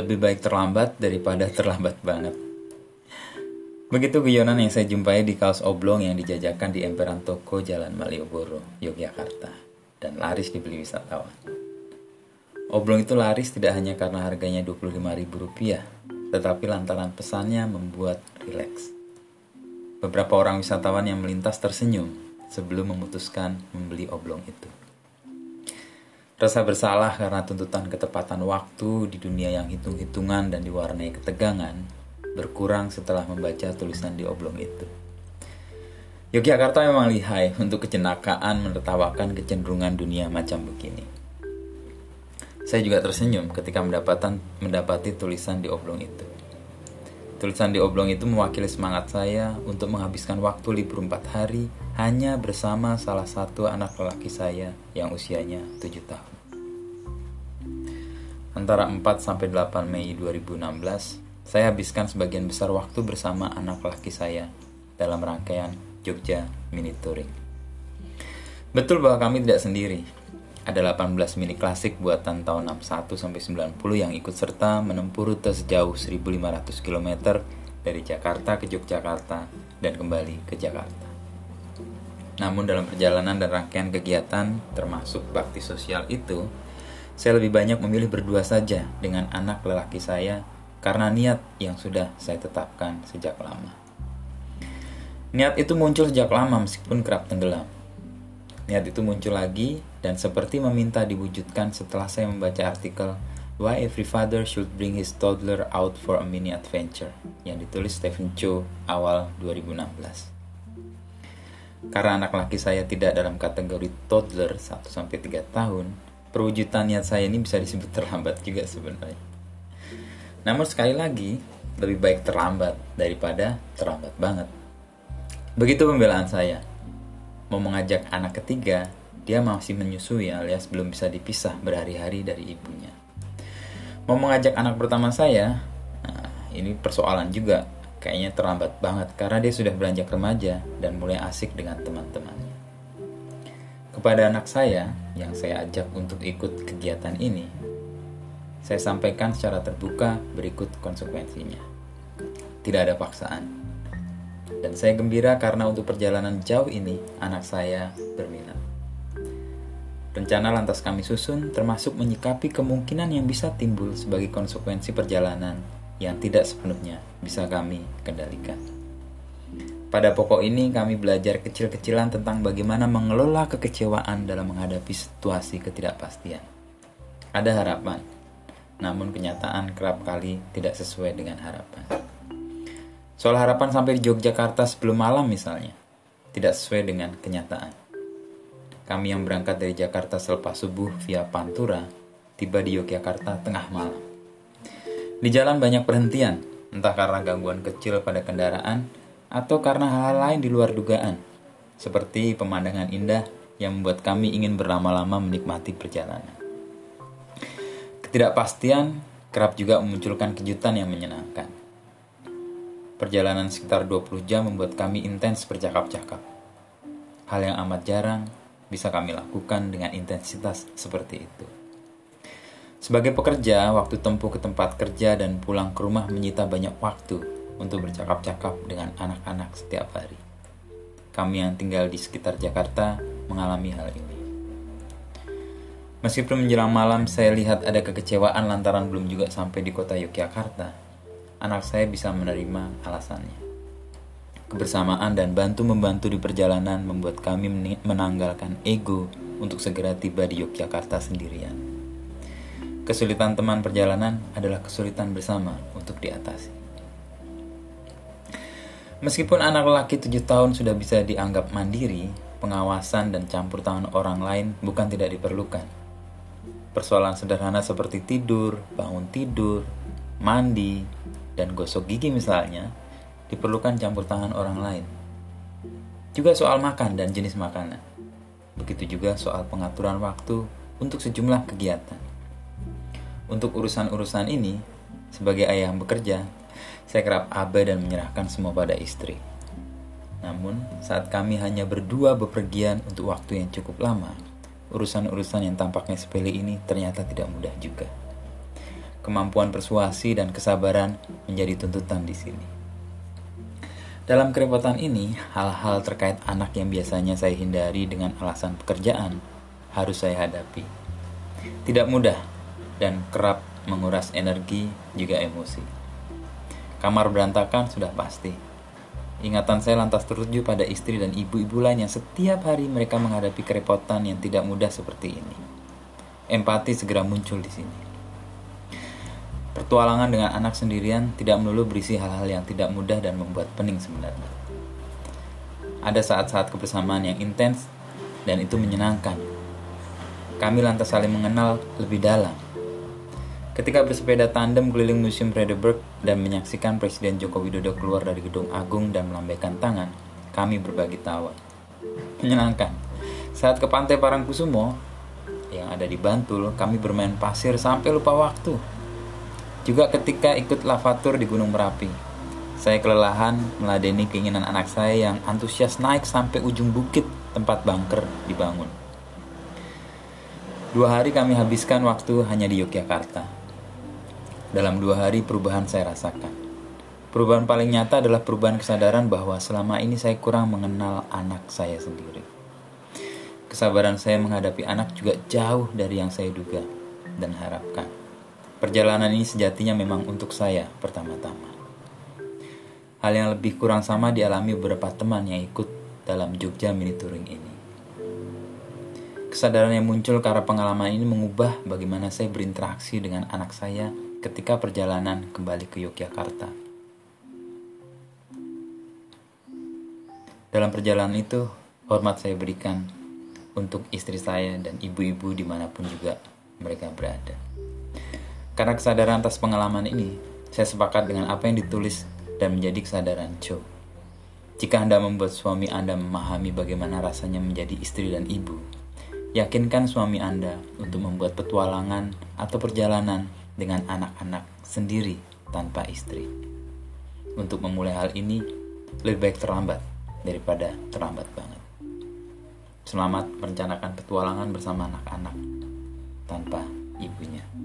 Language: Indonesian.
Lebih baik terlambat daripada terlambat banget. Begitu guyonan yang saya jumpai di kaos oblong yang dijajakan di emperan toko Jalan Malioboro, Yogyakarta, dan laris dibeli wisatawan. Oblong itu laris tidak hanya karena harganya Rp25.000, tetapi lantaran pesannya membuat rileks. Beberapa orang wisatawan yang melintas tersenyum sebelum memutuskan membeli oblong itu. Rasa bersalah karena tuntutan ketepatan waktu di dunia yang hitung-hitungan dan diwarnai ketegangan berkurang setelah membaca tulisan di oblong itu. Yogyakarta memang lihai untuk kejenakaan menertawakan kecenderungan dunia macam begini. Saya juga tersenyum ketika mendapatan, mendapati tulisan di oblong itu. Tulisan di oblong itu mewakili semangat saya untuk menghabiskan waktu libur 4 hari hanya bersama salah satu anak lelaki saya yang usianya 7 tahun. Antara 4 sampai 8 Mei 2016, saya habiskan sebagian besar waktu bersama anak lelaki saya dalam rangkaian Jogja Mini Touring. Betul bahwa kami tidak sendiri, ada 18 mini klasik buatan tahun 61 sampai 90 yang ikut serta menempuh rute sejauh 1500 km dari Jakarta ke Yogyakarta dan kembali ke Jakarta. Namun dalam perjalanan dan rangkaian kegiatan termasuk bakti sosial itu, saya lebih banyak memilih berdua saja dengan anak lelaki saya karena niat yang sudah saya tetapkan sejak lama. Niat itu muncul sejak lama meskipun kerap tenggelam Niat itu muncul lagi dan seperti meminta diwujudkan setelah saya membaca artikel Why Every Father Should Bring His Toddler Out for a Mini Adventure yang ditulis Stephen Chow awal 2016. Karena anak laki saya tidak dalam kategori toddler 1-3 tahun, perwujudan niat saya ini bisa disebut terlambat juga sebenarnya. Namun sekali lagi, lebih baik terlambat daripada terlambat banget. Begitu pembelaan saya mau mengajak anak ketiga, dia masih menyusui alias belum bisa dipisah berhari-hari dari ibunya. Mau mengajak anak pertama saya, nah, ini persoalan juga. Kayaknya terlambat banget karena dia sudah beranjak remaja dan mulai asik dengan teman-temannya. Kepada anak saya yang saya ajak untuk ikut kegiatan ini, saya sampaikan secara terbuka berikut konsekuensinya. Tidak ada paksaan dan saya gembira karena untuk perjalanan jauh ini anak saya berminat. Rencana lantas kami susun termasuk menyikapi kemungkinan yang bisa timbul sebagai konsekuensi perjalanan yang tidak sepenuhnya bisa kami kendalikan. Pada pokok ini kami belajar kecil-kecilan tentang bagaimana mengelola kekecewaan dalam menghadapi situasi ketidakpastian. Ada harapan, namun kenyataan kerap kali tidak sesuai dengan harapan. Soal harapan sampai di Yogyakarta sebelum malam misalnya, tidak sesuai dengan kenyataan. Kami yang berangkat dari Jakarta selepas subuh via Pantura, tiba di Yogyakarta tengah malam. Di jalan banyak perhentian, entah karena gangguan kecil pada kendaraan atau karena hal-hal lain di luar dugaan, seperti pemandangan indah yang membuat kami ingin berlama-lama menikmati perjalanan. Ketidakpastian kerap juga memunculkan kejutan yang menyenangkan. Perjalanan sekitar 20 jam membuat kami intens bercakap-cakap. Hal yang amat jarang bisa kami lakukan dengan intensitas seperti itu. Sebagai pekerja, waktu tempuh ke tempat kerja dan pulang ke rumah menyita banyak waktu untuk bercakap-cakap dengan anak-anak setiap hari. Kami yang tinggal di sekitar Jakarta mengalami hal ini. Meskipun menjelang malam saya lihat ada kekecewaan lantaran belum juga sampai di kota Yogyakarta, anak saya bisa menerima alasannya. Kebersamaan dan bantu-membantu di perjalanan membuat kami menanggalkan ego untuk segera tiba di Yogyakarta sendirian. Kesulitan teman perjalanan adalah kesulitan bersama untuk diatasi. Meskipun anak lelaki tujuh tahun sudah bisa dianggap mandiri, pengawasan dan campur tangan orang lain bukan tidak diperlukan. Persoalan sederhana seperti tidur, bangun tidur, mandi, dan gosok gigi misalnya, diperlukan campur tangan orang lain. Juga soal makan dan jenis makanan. Begitu juga soal pengaturan waktu untuk sejumlah kegiatan. Untuk urusan-urusan ini, sebagai ayah yang bekerja, saya kerap abai dan menyerahkan semua pada istri. Namun, saat kami hanya berdua bepergian untuk waktu yang cukup lama, urusan-urusan yang tampaknya sepele ini ternyata tidak mudah juga. kemampuan persuasi dan kesabaran menjadi tuntutan di sini. Dalam kerepotan ini, hal-hal terkait anak yang biasanya saya hindari dengan alasan pekerjaan harus saya hadapi. Tidak mudah dan kerap menguras energi juga emosi. Kamar berantakan sudah pasti. Ingatan saya lantas tertuju pada istri dan ibu-ibu lain yang setiap hari mereka menghadapi kerepotan yang tidak mudah seperti ini. Empati segera muncul di sini. Pertualangan dengan anak sendirian tidak melulu berisi hal-hal yang tidak mudah dan membuat pening sebenarnya. Ada saat-saat kebersamaan yang intens dan itu menyenangkan. Kami lantas saling mengenal lebih dalam. Ketika bersepeda tandem keliling Museum Fredericksburg dan menyaksikan Presiden Joko Widodo keluar dari gedung agung dan melambaikan tangan, kami berbagi tawa. Menyenangkan. Saat ke pantai Parangkusumo yang ada di Bantul, kami bermain pasir sampai lupa waktu juga ketika ikut lavatur di Gunung Merapi. Saya kelelahan meladeni keinginan anak saya yang antusias naik sampai ujung bukit tempat bunker dibangun. Dua hari kami habiskan waktu hanya di Yogyakarta. Dalam dua hari perubahan saya rasakan. Perubahan paling nyata adalah perubahan kesadaran bahwa selama ini saya kurang mengenal anak saya sendiri. Kesabaran saya menghadapi anak juga jauh dari yang saya duga dan harapkan. Perjalanan ini sejatinya memang untuk saya pertama-tama. Hal yang lebih kurang sama dialami beberapa teman yang ikut dalam Jogja Mini Touring ini. Kesadaran yang muncul karena pengalaman ini mengubah bagaimana saya berinteraksi dengan anak saya ketika perjalanan kembali ke Yogyakarta. Dalam perjalanan itu, hormat saya berikan untuk istri saya dan ibu-ibu di mana pun juga mereka berada. Karena kesadaran atas pengalaman ini, saya sepakat dengan apa yang ditulis dan menjadi kesadaran Joe. Jika Anda membuat suami Anda memahami bagaimana rasanya menjadi istri dan ibu, yakinkan suami Anda untuk membuat petualangan atau perjalanan dengan anak-anak sendiri tanpa istri. Untuk memulai hal ini, lebih baik terlambat daripada terlambat banget. Selamat merencanakan petualangan bersama anak-anak tanpa ibunya.